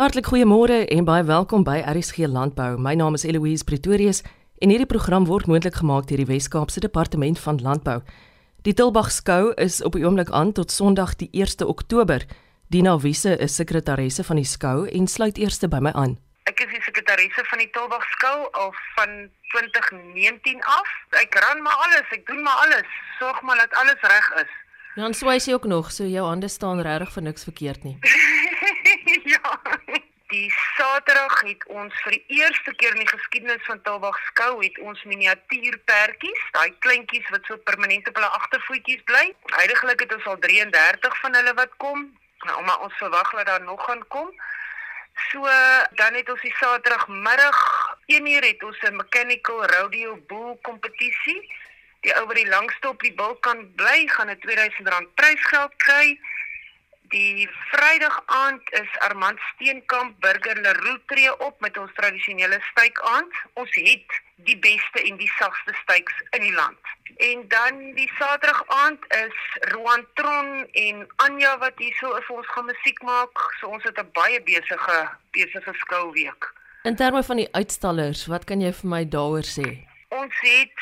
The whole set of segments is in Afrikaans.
Hartlik goeiemôre en baie welkom by RSG Landbou. My naam is Eloise Pretorius en hierdie program word moontlik gemaak deur die Wes-Kaapse Departement van Landbou. Die Tilbag skou is op die oomblik aan tot Sondag die 1 Oktober. Dina Wisse is sekretaresse van die skou en sluit eers by my aan. Ek is die sekretaresse van die Tilbag skou al van 2019 af. Ek ran maar alles, ek doen maar alles. Sorg maar dat alles reg is. Dan swys jy ook nog, so jou hande staan regtig vir niks verkeerd nie. ja. Die Saterdag het ons vir die eerste keer in die geskiedenis van Tilbag skou het ons miniatuurperdjies, daai kleintjies wat so permanent op hulle agtervoetjies bly. Heidiglik het ons al 33 van hulle wat kom, nou, maar ons verwag dat daar nog gaan kom. So dan het ons die Saterdagmiddag 1uur het ons 'n mechanical rodeo bull kompetisie. Die ou wat die langste op die bil kan bly, gaan 'n R2000 prysgeld kry. Die Vrydag aand is Armand Steenkamp Burger Leroux tree op met ons tradisionele styk aand. Ons het die beste en die sagste styks in die land. En dan die Saterdag aand is Roan Tron en Anja wat hierso vir ons gaan musiek maak. So ons het 'n baie besige besige skouweek. In terme van die uitstallers, wat kan jy vir my daaroor sê? Ons het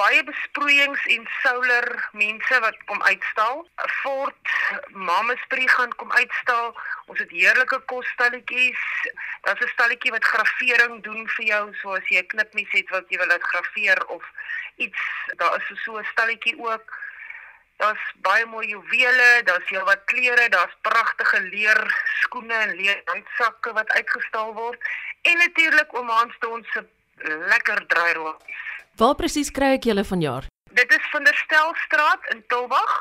baie besproeiings en solar mense wat kom uitstal. Fort Mamespree gaan kom uitstal. Ons het heerlike kosstalletjies. Daar's 'n stalletjie wat gravering doen vir jou, so as jy 'n knipmes het wat jy wil laat graveer of iets, daar is so 'n stalletjie ook. Daar's baie mooi juwele, daar's heel wat klere, daar's pragtige leer skoene en leer handsakke wat uitgestal word. En natuurlik oom Hans se lekker draairol. Waar presies kry ek julle vanjaar? Dit is van der Stelstraat in Tilbag.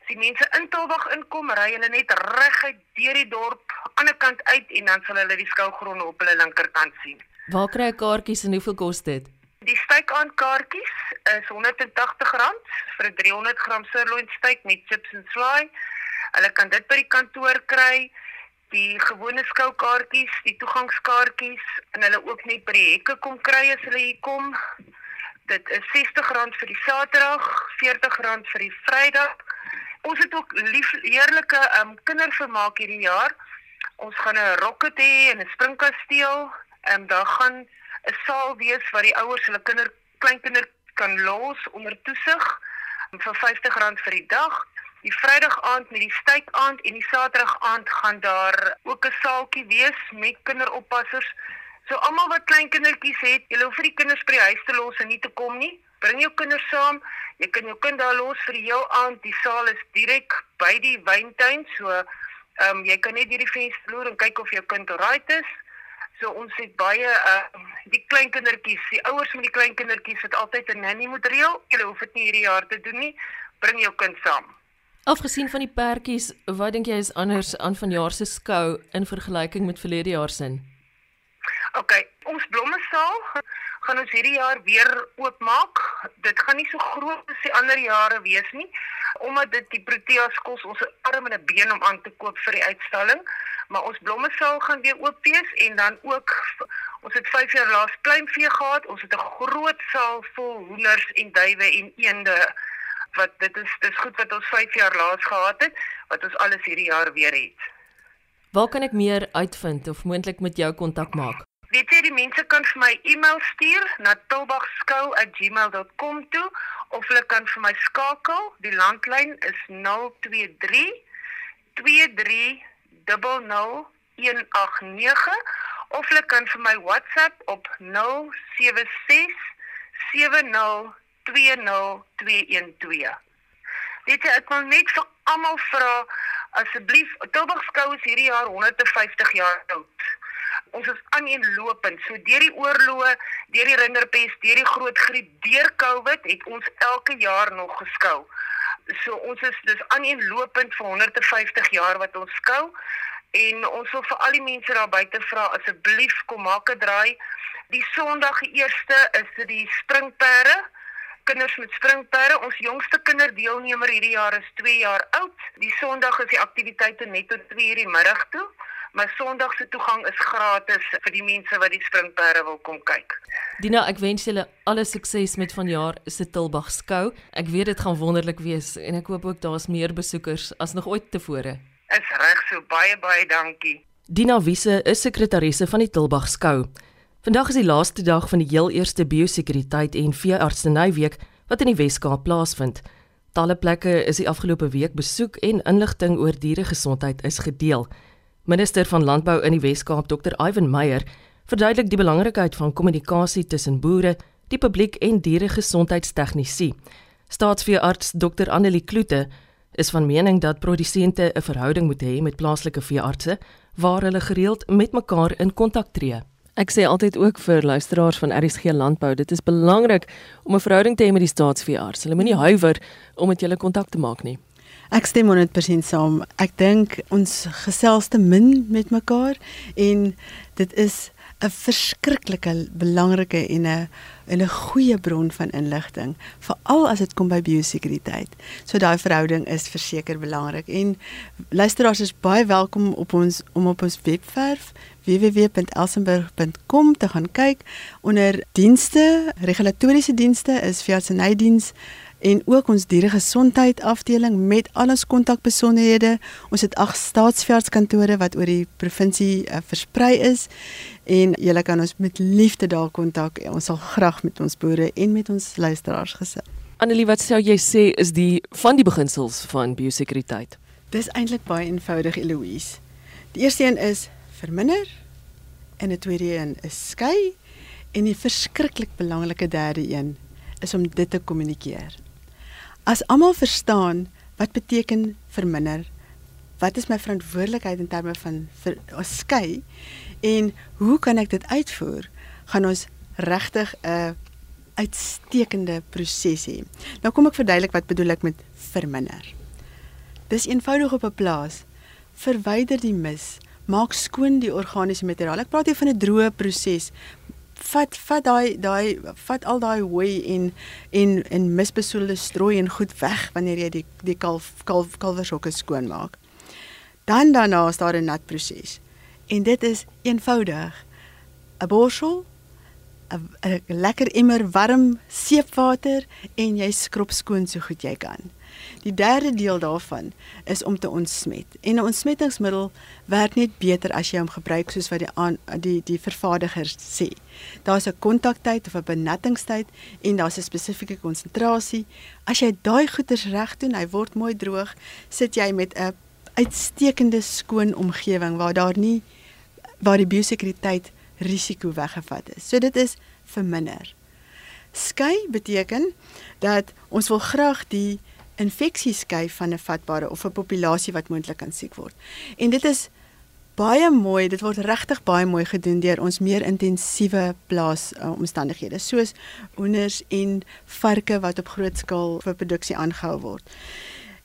As die mense in Tilbag inkom, ry hulle net reguit deur die dorp aan die kant uit en dan sal hulle die skougronde op hulle linkerkant sien. Waar kry ek kaartjies en hoeveel kos dit? Die stykaand kaartjies is R180 vir 'n 300 gram sirloin steak met chips en slaai. Hulle kan dit by die kantoor kry die gewone skoukaartjies, die toegangskaartjies en hulle ook net by die hekke kom kry as hulle hier kom. Dit is R60 vir die Saterdag, R40 vir die Vrydag. Ons het ook lief heerlike um kindervermaak hierdie jaar. Ons gaan 'n rocket hê en 'n springkasteel. Ehm um, daar gaan 'n saal wees waar die ouers hulle kinder kleinkinders kan los onder toesig vir R50 vir die dag die Vrydag aand met die styk aand en die Saterdag aand gaan daar ook 'n saaltjie wees met kinderoppassers. So almal wat klein kindertjies het, jy hoef vir die kinders by die huis te los en nie te kom nie. Bring jou kinders saam. Jy kan jou kind daar los vir die heel aand. Die saal is direk by die wyntuin, so ehm um, jy kan net hierdie venster loer en kyk of jou kind alright is. So ons het baie uh die klein kindertjies, die ouers met die klein kindertjies het altyd 'n nanny moet reël. Jy hoef dit nie hierdie jaar te doen nie. Bring jou kind saam. Afgesien van die perdjies, wat dink jy is anders aan vanjaar se skou in vergelyking met verlede jaar se? OK, ons blommesaal gaan ons hierdie jaar weer oopmaak. Dit gaan nie so groot as die ander jare wees nie, omdat dit die Proteas kos ons arm en 'n been om aan te koop vir die uitstalling, maar ons blommesaal gaan weer oop wees en dan ook ons het 5 jaar laas kleinvee gehad. Ons het 'n groot saal vol hoenders en duwe en eende wat dit is dis goed wat ons 5 jaar laas gehad het wat ons alles hierdie jaar weer het. Waar kan ek meer uitvind of moontlik met jou kontak maak? Weet jy die mense kan vir my e-mail stuur na tilbagskou@gmail.com toe of hulle kan vir my skakel. Die landlyn is 023 23 00189 of hulle kan vir my WhatsApp op 076 70 20212. Dit ek wil net vir almal vra asseblief Tilburgskou is hierdie jaar 150 jaar oud. Ons is aaneenlopend. So deur die oorloë, deur die rinderpes, deur die groot griep, deur Covid het ons elke jaar nog geskou. So ons is dis aaneenlopend vir 150 jaar wat ons skou en ons wil vir al die mense daar buite vra asseblief kom maak 'n draai. Die Sondag die 1ste is dit die springperde kinders met springperde. Ons jongste kinderdeelnemer hierdie jaar is 2 jaar oud. Die Sondag is die aktiwiteite net tot 2 uur die middag toe. Maar Sondag se toegang is gratis vir die mense wat die springperde wil kom kyk. Dina, ek wens julle alle sukses met vanjaar se Tilbag skou. Ek weet dit gaan wonderlik wees en ek hoop ook daar's meer besoekers as nog ooit tevore. Is reg so baie baie dankie. Dina Wiese is sekretaresse van die Tilbag skou. Vandag is die laaste dag van die heel eerste biosekuriteit en veeartsenyweek wat in die Wes-Kaap plaasvind. Talle plekke is die afgelope week besoek en inligting oor dieregesondheid is gedeel. Minister van Landbou in die Wes-Kaap, Dr. Ivan Meyer, verduidelik die belangrikheid van kommunikasie tussen boere, die publiek en dieregesondheidstegnisie. Staatsveearts Dr. Annelie Kloete is van mening dat produsente 'n verhouding moet hê met plaaslike veeartse waar hulle gereeld met mekaar in kontak tree. Ek sê altyd ook vir luisteraars van RSG Landbou, dit is belangrik om 'n verhouding te hê met die staatsveearts. Hulle moenie huiwer om met julle kontak te maak nie. Ek stem 100% saam. Ek dink ons gesels te min met mekaar en dit is 'n verskriklike belangrike en 'n en 'n goeie bron van inligting, veral as dit kom by biosekuriteit. So daai verhouding is verseker belangrik en luisteraars is baie welkom op ons om op ons webwerf www.elsenburg.com te gaan kyk onder dienste, regulatoriese dienste is veeartsenydiens en ook ons dieregesondheid afdeling met al ons kontakbesonderhede. Ons het ag staatsveeartskantore wat oor die provinsie uh, versprei is en julle kan ons met liefde daar kontak. Ons sal graag met ons boere en met ons luisteraars gesels. Annelie, wat sou jy sê is die van die beginsels van biosekuriteit? Dis eintlik baie eenvoudig, Eloise. Die eerste een is verminder en die tweede een is skei en die verskriklik belangrike derde een is om dit te kommunikeer. As almal verstaan wat beteken verminder, wat is my verantwoordelikheid in terme van vir skei en hoe kan ek dit uitvoer? Gaan ons regtig 'n uitstekende proses hê. Nou kom ek verduidelik wat bedoel ek met verminder. Dis eenvoudig op 'n plaas. Verwyder die mis, maak skoon die organiese materiaal. Ek praat hier van 'n droë proses, vat vat daai daai vat al daai hooi en en en misbesoedelde strooi en goed weg wanneer jy die die kalf kalf kalvershokke skoon maak. Dan daarna is daar 'n nat proses. En dit is eenvoudig. 'n Borsel, 'n lekker emmer warm seepwater en jy skrob skoon so goed jy kan. Die derde deel daarvan is om te ontsmet. En 'n ontsmettingsmiddel werk net beter as jy hom gebruik soos wat die aan, die die vervaardigers sê. Daar's 'n kontaktyd of 'n benettingstyd en daar's 'n spesifieke konsentrasie. As jy daai goeders reg doen, hy word mooi droog, sit jy met 'n uitstekende skoon omgewing waar daar nie waar die biosekuriteit risiko weggevat is. So dit is verminder. Skei beteken dat ons wil graag die infeksie skei van 'n vatbare of 'n populasie wat moontlik kan siek word. En dit is baie mooi, dit word regtig baie mooi gedoen deur ons meer intensiewe plaas uh, omstandighede soos hoenders en varke wat op groot skaal vir produksie aangehou word.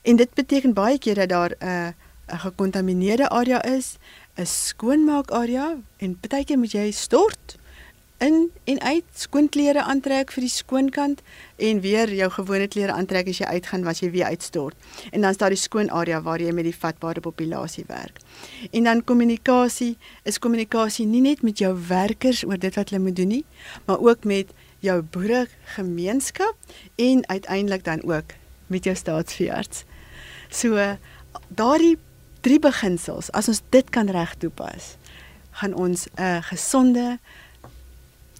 En dit beteken baie keer dat daar 'n uh, 'n gekontamineerde area is, 'n skoonmaak area en baie keer moet jy stort in en uit skoonklere aantrek vir die skoonkant en weer jou gewone klere aantrek as jy uitgaan was jy weer uitstort. En dan is daar die skoon area waar jy met die vatbare populasie werk. En dan kommunikasie, is kommunikasie nie net met jou werkers oor dit wat hulle moet doen nie, maar ook met jou boere gemeenskap en uiteindelik dan ook met jou staatsveearts. So daardie drie beginsels, as ons dit kan reg toepas, gaan ons 'n gesonde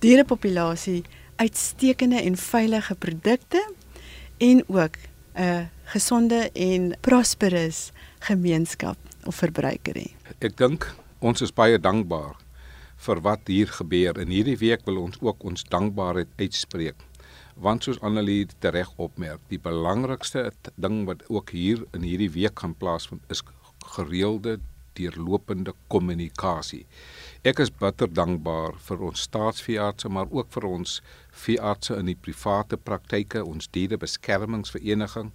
dierepopulasie uitstekende en veilige produkte en ook 'n gesonde en prosperous gemeenskap of verbruiker hê. Ek dink ons is baie dankbaar vir wat hier gebeur en hierdie week wil ons ook ons dankbaarheid uitspreek. Want soos Annelie reg opmerk, die belangrikste ding wat ook hier in hierdie week gaan plaasvind is gereelde deurlopende kommunikasie. Ek is bitter dankbaar vir ons staatsveeartse maar ook vir ons veeartse in die private praktyke, ons dierebeskermingsvereniging.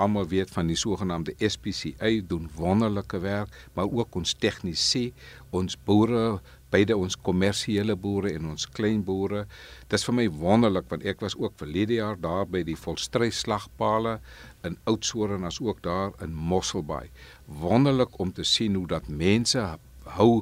Almal weet van die sogenaamde SPCA doen wonderlike werk, maar ook ons tegnisi, ons boere, beide ons kommersiële boere en ons klein boere. Dit is vir my wonderlik want ek was ook verlede jaar daar by die volstrysslagpale in Oudtshoorn as ook daar in Mosselbaai. Wonderlik om te sien hoe dat mense hou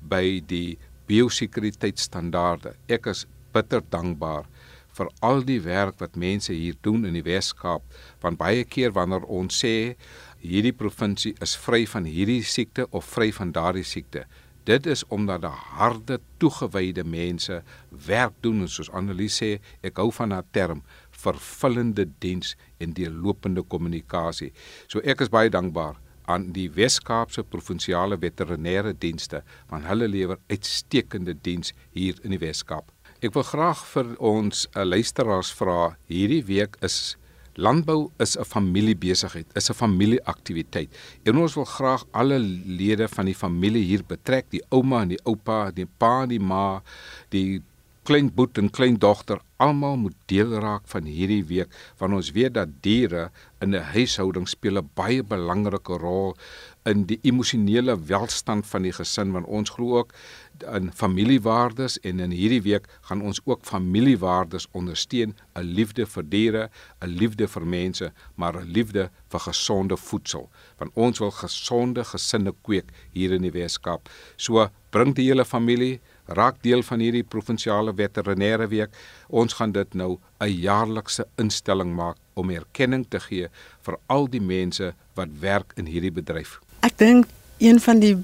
by die biosekuriteitstandaarde. Ek is bitter dankbaar vir al die werk wat mense hier doen in die Wes-Kaap. Want baie keer wanneer ons sê hierdie provinsie is vry van hierdie siekte of vry van daardie siekte, Dit is omdat daar harde toegewyde mense werk doen en soos Annelies sê, ek hou van haar term vervullende diens en deurlopende kommunikasie. So ek is baie dankbaar aan die Wes-Kaapse provinsiale veterinêre dienste want hulle lewer uitstekende diens hier in die Wes-Kaap. Ek wil graag vir ons uh, luisteraars vra, hierdie week is landbou is 'n familiebesigheid, is 'n familieaktiwiteit. En ons wil graag alle lede van die familie hier betrek, die ouma en die oupa, die pa en die ma, die klein boet en klein dogter almal moet deel raak van hierdie week want ons weet dat diere in 'n huishouding speel 'n baie belangrike rol in die emosionele welstand van die gesin want ons glo ook in familiewaardes en in hierdie week gaan ons ook familiewaardes ondersteun 'n liefde vir diere 'n liefde vir mense maar 'n liefde vir gesonde voedsel want ons wil gesonde gesinne kweek hier in die Weskaap so bring die hele familie raak deel van hierdie provinsiale veterinêre week. Ons gaan dit nou 'n jaarlikse instelling maak om erkenning te gee vir al die mense wat werk in hierdie bedryf. Ek dink een van die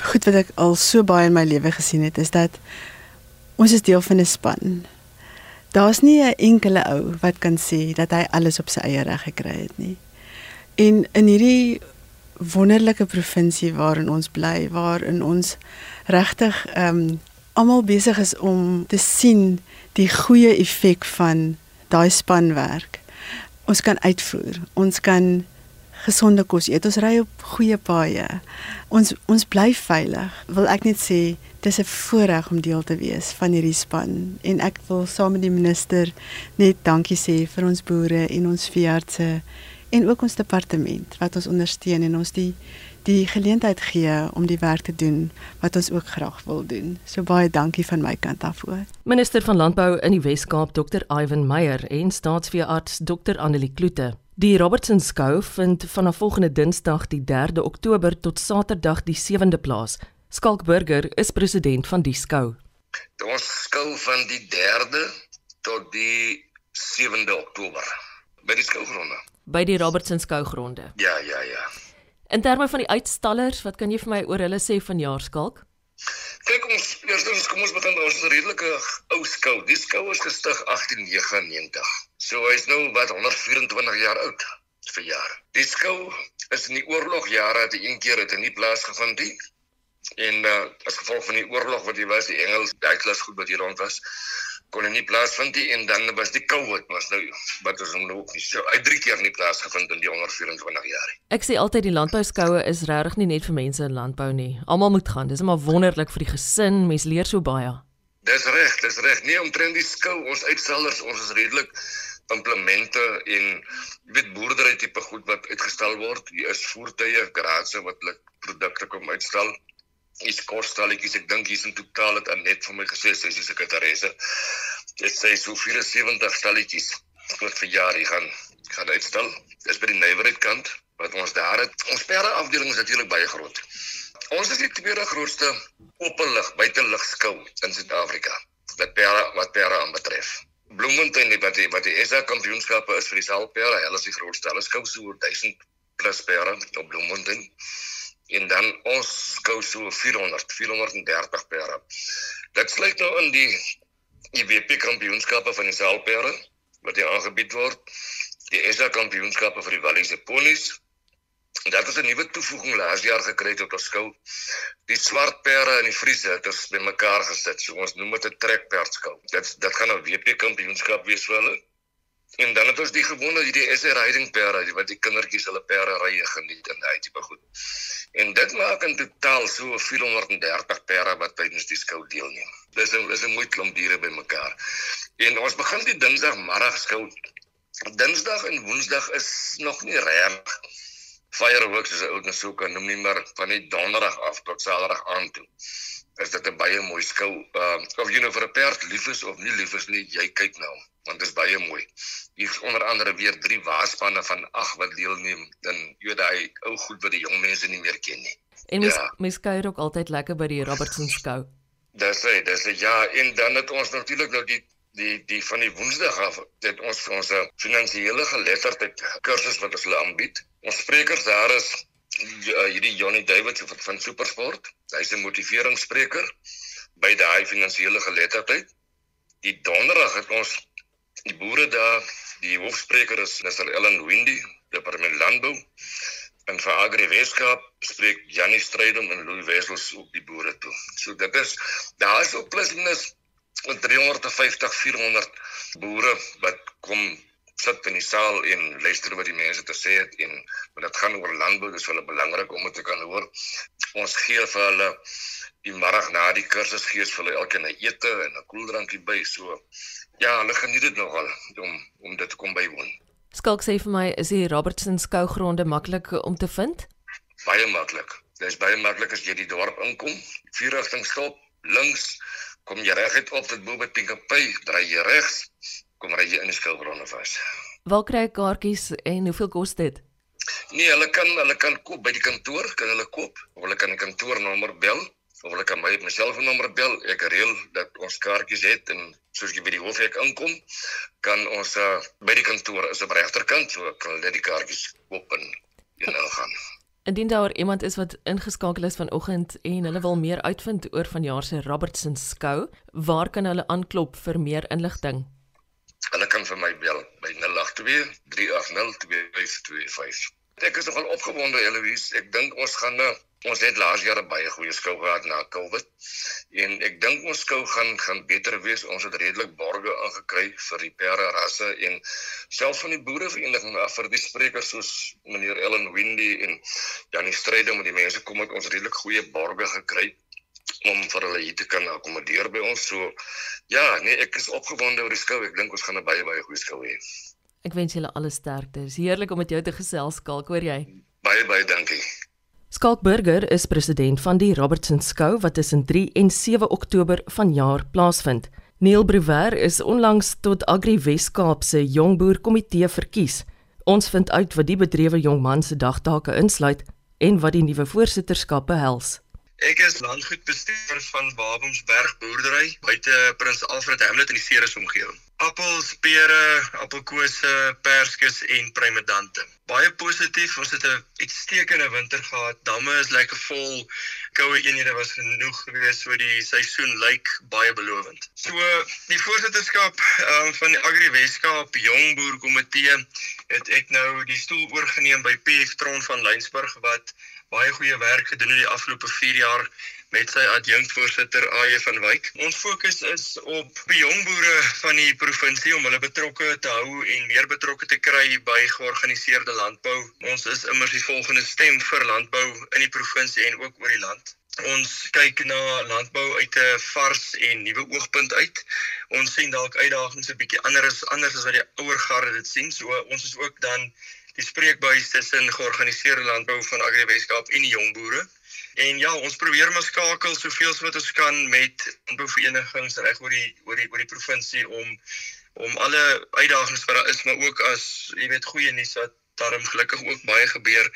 goed wat ek al so baie in my lewe gesien het is dat ons is deel van 'n span. Daar's nie 'n enkele ou wat kan sê dat hy alles op sy eie reg gekry het nie. En in hierdie wonderlike provinsie waarin ons bly, waarin ons regtig ehm um, almal besig is om te sien die goeie effek van daai spanwerk. Ons kan uitvoer. Ons kan gesonde kos eet. Ons ry op goeie paaie. Ons ons bly veilig. Wil ek net sê dis 'n voorreg om deel te wees van hierdie span en ek wil saam met die minister net dankie sê vir ons boere en ons veeartse en ook ons departement wat ons ondersteun en ons die die geleentheid gee om die werk te doen wat ons ook graag wil doen. So baie dankie van my kant af ook. Minister van Landbou in die Wes-Kaap Dr. Ivan Meyer en staatsveearts Dr. Annelie Kloete. Die Robertson skou vind vanaf volgende Dinsdag die 3de Oktober tot Saterdag die 7de plaas. Skalk Burger is president van die skou. Ons skou van die 3de tot die 7de Oktober by die skougronde by die Robertson skougronde. Ja, ja, ja. In terme van die uitstallers, wat kan jy vir my oor hulle sê van jaarskalk? Kyk ons eerstens kom ons begin ons redelike ou skou. Die skou is gestig 1899. So hy's nou wat 124 jaar oud vir jaar. Die skou is in die oorlogjare te een keer het in die plaas gevind nie. En uh, as gevolg van die oorlog wat hier was, die Engels, die Duitsers goed wat hier rond was, kon nie plaasvind nie en dan was die COVID was nou wat ons nou ook nie so uit drie keer nie plaasgevind in die onder 24 jaar. Ek sê altyd die landbouskoue is regtig nie net vir mense in landbou nie. Almal moet gaan. Dis maar wonderlik vir die gesin. Mense leer so baie. Dis reg, dis reg. Nee, omtrent die skou, ons uitstallers, ons is redelik implemente en jy weet boerdery tipe goed wat uitgestal word. Hier is voertuie, garage wat hulle produkte kom uitstal is kosstalletjies. Ek dink hier's in totaal het net vir my gesê sy is die sekretaresse. Dit sê so 74 stalletjies wat vir jaar hier gaan gaan uitstal. Dis by die Nywerheid kant wat ons daar het. Ons perde afdeling is natuurlik baie groot. Ons is die tweede grootste openlig buitelug skou in Suid-Afrika wat perde wat perde aanbetref. Bloemfontein wat die wat die SA kampioenskappe is vir die selperde, hulle is die grootste. Hulle skou so 1000 plus perde op Bloemfontein en dan ons skou so 400 430 perde. Dit sluit nou in die IWP kampioenskappe van die selperde wat hier aangebied word. Die SA kampioenskappe vir die Walliese ponies. En dit is 'n nuwe toevoeging laas jaar gekry tot ons skou. Die swart perde en die Friese het ons bymekaar gesit. So ons noem dit 'n trekperdskou. Dit dit gaan 'n WP kampioenskap wees vir hulle. En dan het ons die gewone hierdie SA riding perde wat die kindertjies hulle perde ry geniet en hy tipe goed. En dit maak in totaal so 430 perde wat tydens die skou deelneem. Dis 'n is 'n mooi klomp diere bymekaar. En ons begin die Dinsdagmiddag skou. Dinsdag en Woensdag is nog nie reg. Fireworks is ook net so kan noem nie maar van die Donderdag af tot Saterdag aan toe. Is dit 'n baie mooi skou. Ehm uh, of jy nou vir 'n perd lief is of nie lief is nie, jy kyk nou want dit is baie mooi. Hier is onder andere weer drie waarspanne van ag wat deelneem dan jy daai ou goed wat die jong mense nie meer ken nie. En mens ja. mens kuier ook altyd lekker by die Robertson skou. Dis hy, dis hy. Ja, en dan het ons natuurlik nou die die die van die Woensdag af het ons vir ons finansiële geletterdheid kursus wat ons aanbied. Ons sprekers daar is ja, hierdie Johnny David van, van Supersport. Hy's 'n motiveringsspreker by daai finansiële geletterdheid. Die donderdag het ons die boere daar, die hoofspreker is Mr. Ellen Windy, departement landbou. En vir Agri Weskaap spreek Janie Strydom en Louis Wessels op die boere toe. So dit is daar is op plus minus 350 400 boere wat kom sit in die saal en luister wat die mense te sê het en want dit gaan oor landbou dis hulle belangrik om dit te kan hoor. Ons gee vir hulle die middag na die kursus gee vir hulle elkeen 'n ete en 'n koeldrankie by so. Ja, hulle geniet dit nogal om om dit te kom bywoon. Skalk sê vir my, is die Robertson skougronde maklik om te vind? Baie maklik. Dit is baie maklik as jy die dorp inkom, vier rigting stop, links kom jy reguit op tot bo by Pinkapay, draai jy regs, kom ry jy in die skilbronne vas. Waar kry ek kaartjies en hoeveel kos dit? Nee, hulle kan hulle kan koop by die kantoor, kan hulle koop of hulle kan die kantoornommer bel of hulle kan my my selfoonnommer bel. Ek reël dat ons kaartjies het en soos jy by die hofhek inkom, kan ons uh, by die kantoor is op regterkant, so kan hulle die kaartjies koop en en hulle gaan. Indien daar iemand is wat ingeskakel is vanoggend en hulle wil meer uitvind oor vanjaar se Robertson skou, waar kan hulle aanklop vir meer inligting? Hulle kan vir my bel by 082 380 2525. Ek is nogal opgewonde Eloise. Ek dink ons gaan nou ons het laas jaar baie goeie skou gehad na Covid. En ek dink ons skou gaan gaan beter wees. Ons het redelik borge ingekry vir die perde rasse en selfs van die boerevereniging af vir die sprekers soos meneer Ellen Windy en Janie Strydom met die mense kom het ons redelik goeie borge gekry om vir hulle hier te kan akkommodeer by ons. So ja, nee, ek is opgewonde oor die skou. Ek dink ons gaan 'n baie baie goeie skou hê. Ek wens julle alle sterkte. Dit is heerlik om met jou te gesels, Skalk, hoor jy? Baie baie dankie. Skalk Burger is president van die Robertson Skou wat tussen 3 en 7 Oktober vanjaar plaasvind. Neil Brewer is onlangs tot Agri Weskaap se Jongboer Komitee verkies. Ons vind uit wat die bedrewe jong man se dagtake insluit en wat die nuwe voorsitterskap behels. Ek is landgoedbestuurder van Babomsberg boerdery buite Prins Alfred Hamlet in die Ceres omgewing. Appels, pere, appelkose, perskes en prymedante. Baie positief, ons het 'n uitstekende winter gehad. Damme is lekker vol. Koue eenhede was genoeg geweest, so die seisoen lyk baie belovend. So die voorsitterskap um, van die Agri Weskaap Jong Boer Komitee het ek nou die stoel oorgeneem by PF Tron van Lensburg wat baie goeie werk gedoen in die afgelope 4 jaar met sy adjunkvoorsitter AJ van Wyk. Ons fokus is op jong boere van die provinsie om hulle betrokke te hou en meer betrokke te kry by georganiseerde landbou. Ons is immers die volgende stem vir landbou in die provinsie en ook oor die land. Ons kyk na landbou uit 'n vars en nuwe oogpunt uit. Ons sien dalk uitdagings 'n bietjie anders anders as wat die ouer garde dit sien. So ons is ook dan die spreekbuis tussen georganiseerde landbou van Agri Weskaap en die jong boere. En ja, ons probeer maar skakel soveel as wat ons kan met landbouverenigings reg oor die oor die oor die provinsie om om alle uitdagings wat daar is, maar ook as jy weet goeie nuus wat daarom gelukkig ook baie gebeur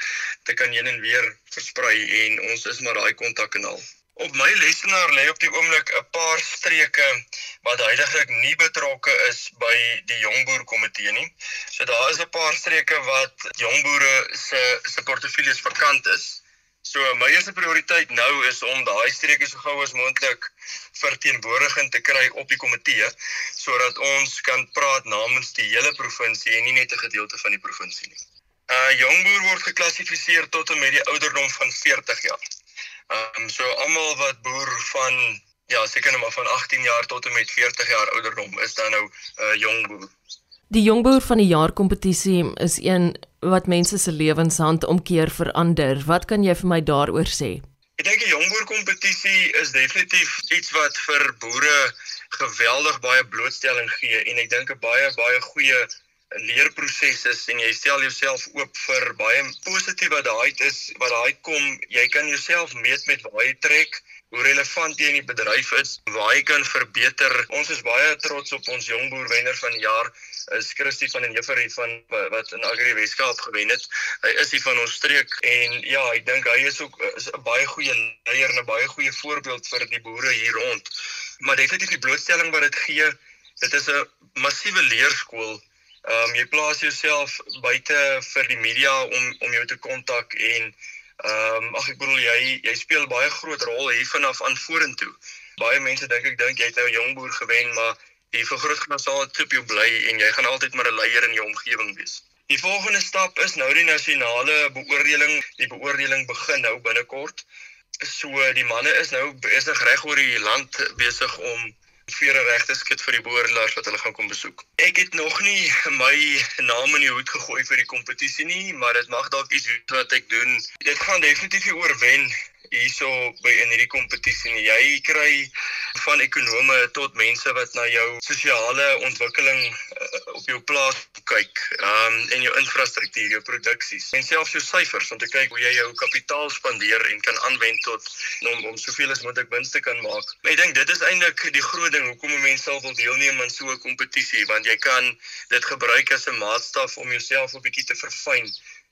te kan heen en weer versprei en ons is maar daai kontakkanaal. Op my lesenaar lê op die oomblik 'n paar streke wat heidaglik nie betrokke is by die jongboer komitee nie. So daar is 'n paar streke wat jongboere se se portefeuilles vakant is. So my eerste prioriteit nou is om daai streke so gou as moontlik verteenwoordiging te kry op die komitee sodat ons kan praat namens die hele provinsie en nie net 'n gedeelte van die provinsie nie. 'n uh, Jongboer word geklassifiseer tot en met die ouderdom van 40 jaar. Ehm um, so almal wat boer van ja, seker net maar van 18 jaar tot en met 40 jaar ouderdom is dan nou 'n uh, jong boer. Die jong boer van die jaar kompetisie is een wat mense se lewenshand omkeer verander. Wat kan jy vir my daaroor sê? Ek dink die jong boer kompetisie is definitief iets wat vir boere geweldig baie blootstelling gee en ek dink 'n baie baie goeie leerproses is en jy stel jouself oop vir baie positief wat daai is wat daai kom jy kan jouself meet met waar jy trek hoe relevant jy in die bedryf is waar jy kan verbeter ons is baie trots op ons jong boer wenner van die jaar is Christie van den Heever van wat in Agri Weskaap gewen het. Hy is hier van ons streek en ja ek dink hy is ook 'n baie goeie leier en 'n baie goeie voorbeeld vir die boere hier rond. Maar definitief die blootstelling wat dit gee dit is 'n massiewe leerskool. Ehm um, jy plaas jouself buite vir die media om om jou te kontak en Ehm um, ag ek bedoel jy jy speel baie groot rol hier vanaf aan vorentoe. Baie mense dink ek dink jy het nou 'n jong boer gewen, maar jy vergroot gaan sal op jou bly en jy gaan altyd maar 'n leier in jou omgewing wees. Die volgende stap is nou die nasionale beoordeling. Die beoordeling begin nou binnekort. So die manne is nou besig reg oor die land besig om vere regte skit vir die boerders wat hulle gaan kom besoek. Ek het nog nie my naam in die hoed gegooi vir die kompetisie nie, maar dit mag dalk iets wat ek doen. Dit gaan definitief oor wen hierso by in hierdie kompetisie nie. Jy kry van ekonome tot mense wat na jou sosiale ontwikkeling uh, op jou plaas kyk, ehm um, en jou infrastruktuur, jou produksies en selfs jou syfers om te kyk hoe jy jou kapitaal spandeer en kan aanwend tot om om soveel as moontlik wins te kan maak. Ek dink dit is eintlik die groot ding hoekom mense sal wil deelneem aan so 'n kompetisie want jy kan dit gebruik as 'n maatstaf om jouself 'n bietjie te verfyn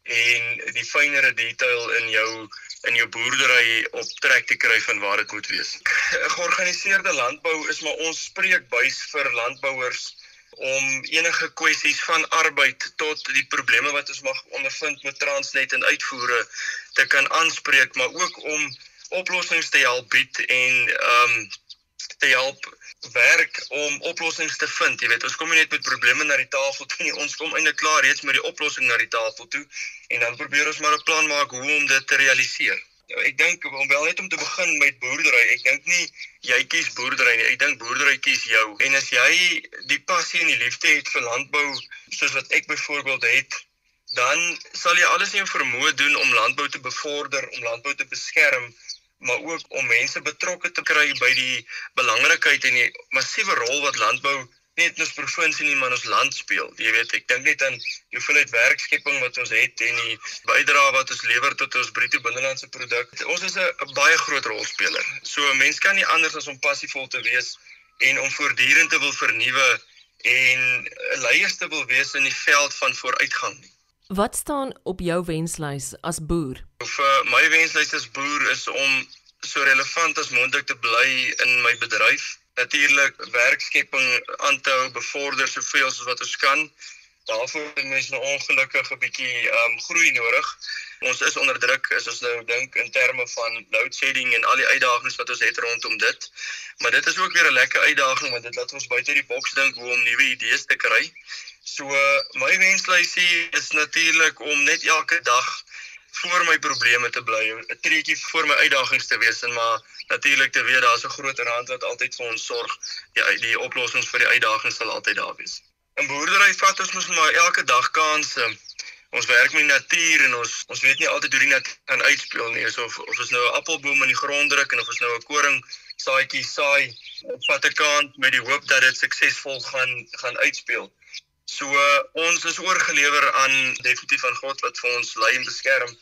en die fynere detail in jou in jou boerdery op trek te kry van waar dit moet wees. Georganiseerde landbou is maar ons spreekbuis vir landbouers om enige kwessies van arbeid tot die probleme wat ons mag ondervind met Transnet en uitvoere te kan aanspreek, maar ook om oplossings te help bied en ehm um, te help werk om oplossings te vind. Jy weet, ons kom nie net met probleme na die tafel toe nie. Ons kom eintlik klaar reeds met die oplossing na die tafel toe en dan probeer ons maar 'n plan maak hoe om dit te realiseer. Ja, ek dink om wel net om te begin met boerdery. Ek dink nie jy kies boerdery nie. Ek dink boerdery kies jou. En as jy die passie en die liefde het vir landbou soos wat ek byvoorbeeld het, dan sal jy alles in jou vermoë doen om landbou te bevorder, om landbou te beskerm maar ook om mense betrokke te kry by die belangrikheid en die massiewe rol wat landbou net in ons provinsie nie maar in ons land speel. Jy weet, ek dink net aan die hoeveelheid werkskepping wat ons het en die bydrae wat ons lewer tot ons bruto binnelandse produk. Ons is 'n baie groot rolspeler. So 'n mens kan nie anders as om passievol te wees en om voortdurend te wil vernuwe en 'n leier te wil wees in die veld van vooruitgang nie. Wat staan op jou wenslys as boer? Vir my wenslys as boer is om so relevant as moontlik te bly in my bedryf. Natuurlik werkskepping aan te hou, bevorder soveel as wat ons kan. Daarvoor het mense nou ongelukkig 'n bietjie um, groei nodig. Ons is onder druk as ons nou dink in terme van load shedding en al die uitdagings wat ons het rondom dit. Maar dit is ook weer 'n lekker uitdaging want dit laat ons buite die boks dink hoe om nuwe idees te kry. So my wenslysie is natuurlik om net elke dag voor my probleme te bly, 'n treetjie voor my uitdagings te wees en maar natuurlik te weet daar's 'n groter hand wat altyd vir ons sorg. Die die oplossings vir die uitdagings sal altyd daar wees. In boerdery vat ons mos maar elke dag kansse. Ons werk met die natuur en ons ons weet nie altyd hoe die natuur kan uitspeel nie. Of of ons nou 'n appelboom in die grond druk en of ons nou 'n koring saadjie saai, vat 'n kant met die hoop dat dit suksesvol gaan gaan uitspeel. So uh, ons is oorgelewer aan definitief aan God wat vir ons lei en beskerm.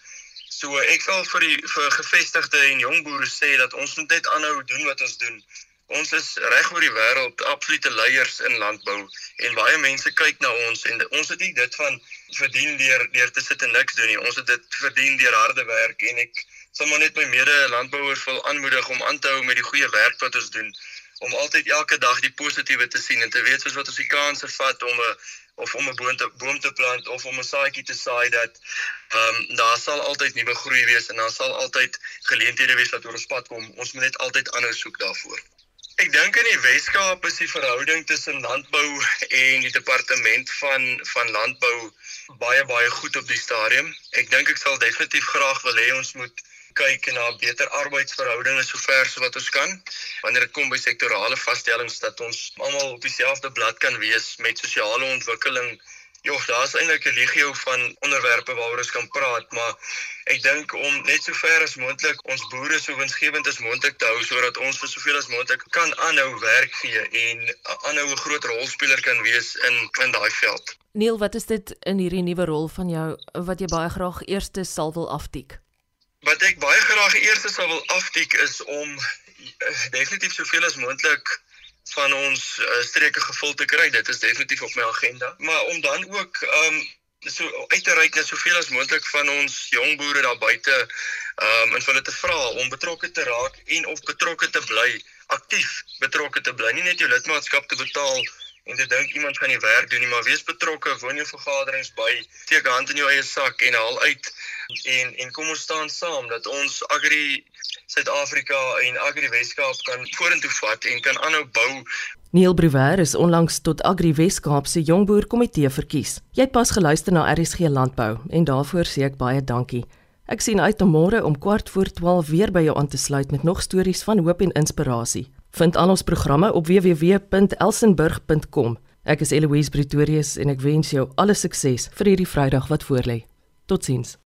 So uh, ek wil vir die vir gevestigde en jong boere sê dat ons moet net aanhou doen wat ons doen. Ons is reg oor die wêreld absolute leiers in landbou en baie mense kyk na ons en ons het nie dit van verdien deur deur te sit en niks doen nie. Ons het dit verdien deur harde werk en ek sal maar net my mede landbouers wil aanmoedig om aan te hou met die goeie werk wat ons doen om altyd elke dag die positiewe te sien en te weet soos wat ons die kanse vat om 'n of om 'n boom te boom te plant of om 'n saadjie te saai dat ehm um, daar sal altyd nuwe groei wees en daar sal altyd geleenthede wees wat oor ons pad kom. Ons moet net altyd aanhou soek daarvoor. Ek dink in die Weskaap is die verhouding tussen landbou en die departement van van landbou baie baie goed op die stadium. Ek dink ek sal definitief graag wil hê ons moet kyk na beter arbeidsverhoudinge sover so wat ons kan wanneer dit kom by sektorale vaststellings dat ons almal op dieselfde blad kan wees met sosiale ontwikkeling. Jogg, daar's eintlik 'n legio van onderwerpe waaroor ons kan praat, maar ek dink om net sover as moontlik ons boere so winsgewend as moontlik te hou sodat ons vir soveel as moontlik kan aanhou werk gee en aanhou 'n groot rolspeler kan wees in in daai veld. Neil, wat is dit in hierdie nuwe rol van jou wat jy baie graag eers sal wil aftik? Wat ek baie graag eers sou wil aftik is om uh, definitief soveel as moontlik van ons uh, streke gevul te kry. Dit is definitief op my agenda. Maar om dan ook um so uit te reik na soveel as moontlik van ons jong boere daar buite um en hulle te vra om betrokke te raak en of betrokke te bly, aktief betrokke te bly. Nie net jou lidmaatskap te betaal en te dink iemand gaan die werk doen nie, maar wees betrokke, woon jou vergaderings by, steek hand in jou eie sak en haal uit en en kom ons staan saam dat ons Agri Suid-Afrika en Agri Weskaap kan vorentoe vat en kan aanhou bou. Neil Bruwer is onlangs tot Agri Weskaap se jongboer komitee verkies. Jy het pas geluister na RSG Landbou en daarvoor sê ek baie dankie. Ek sien uit om môre om kwart voor 12 weer by jou aan te sluit met nog stories van hoop en inspirasie. Vind al ons programme op www.elsenburg.com. Ek is Eloise Pretorius en ek wens jou alle sukses vir hierdie Vrydag wat voorlê. Totsiens.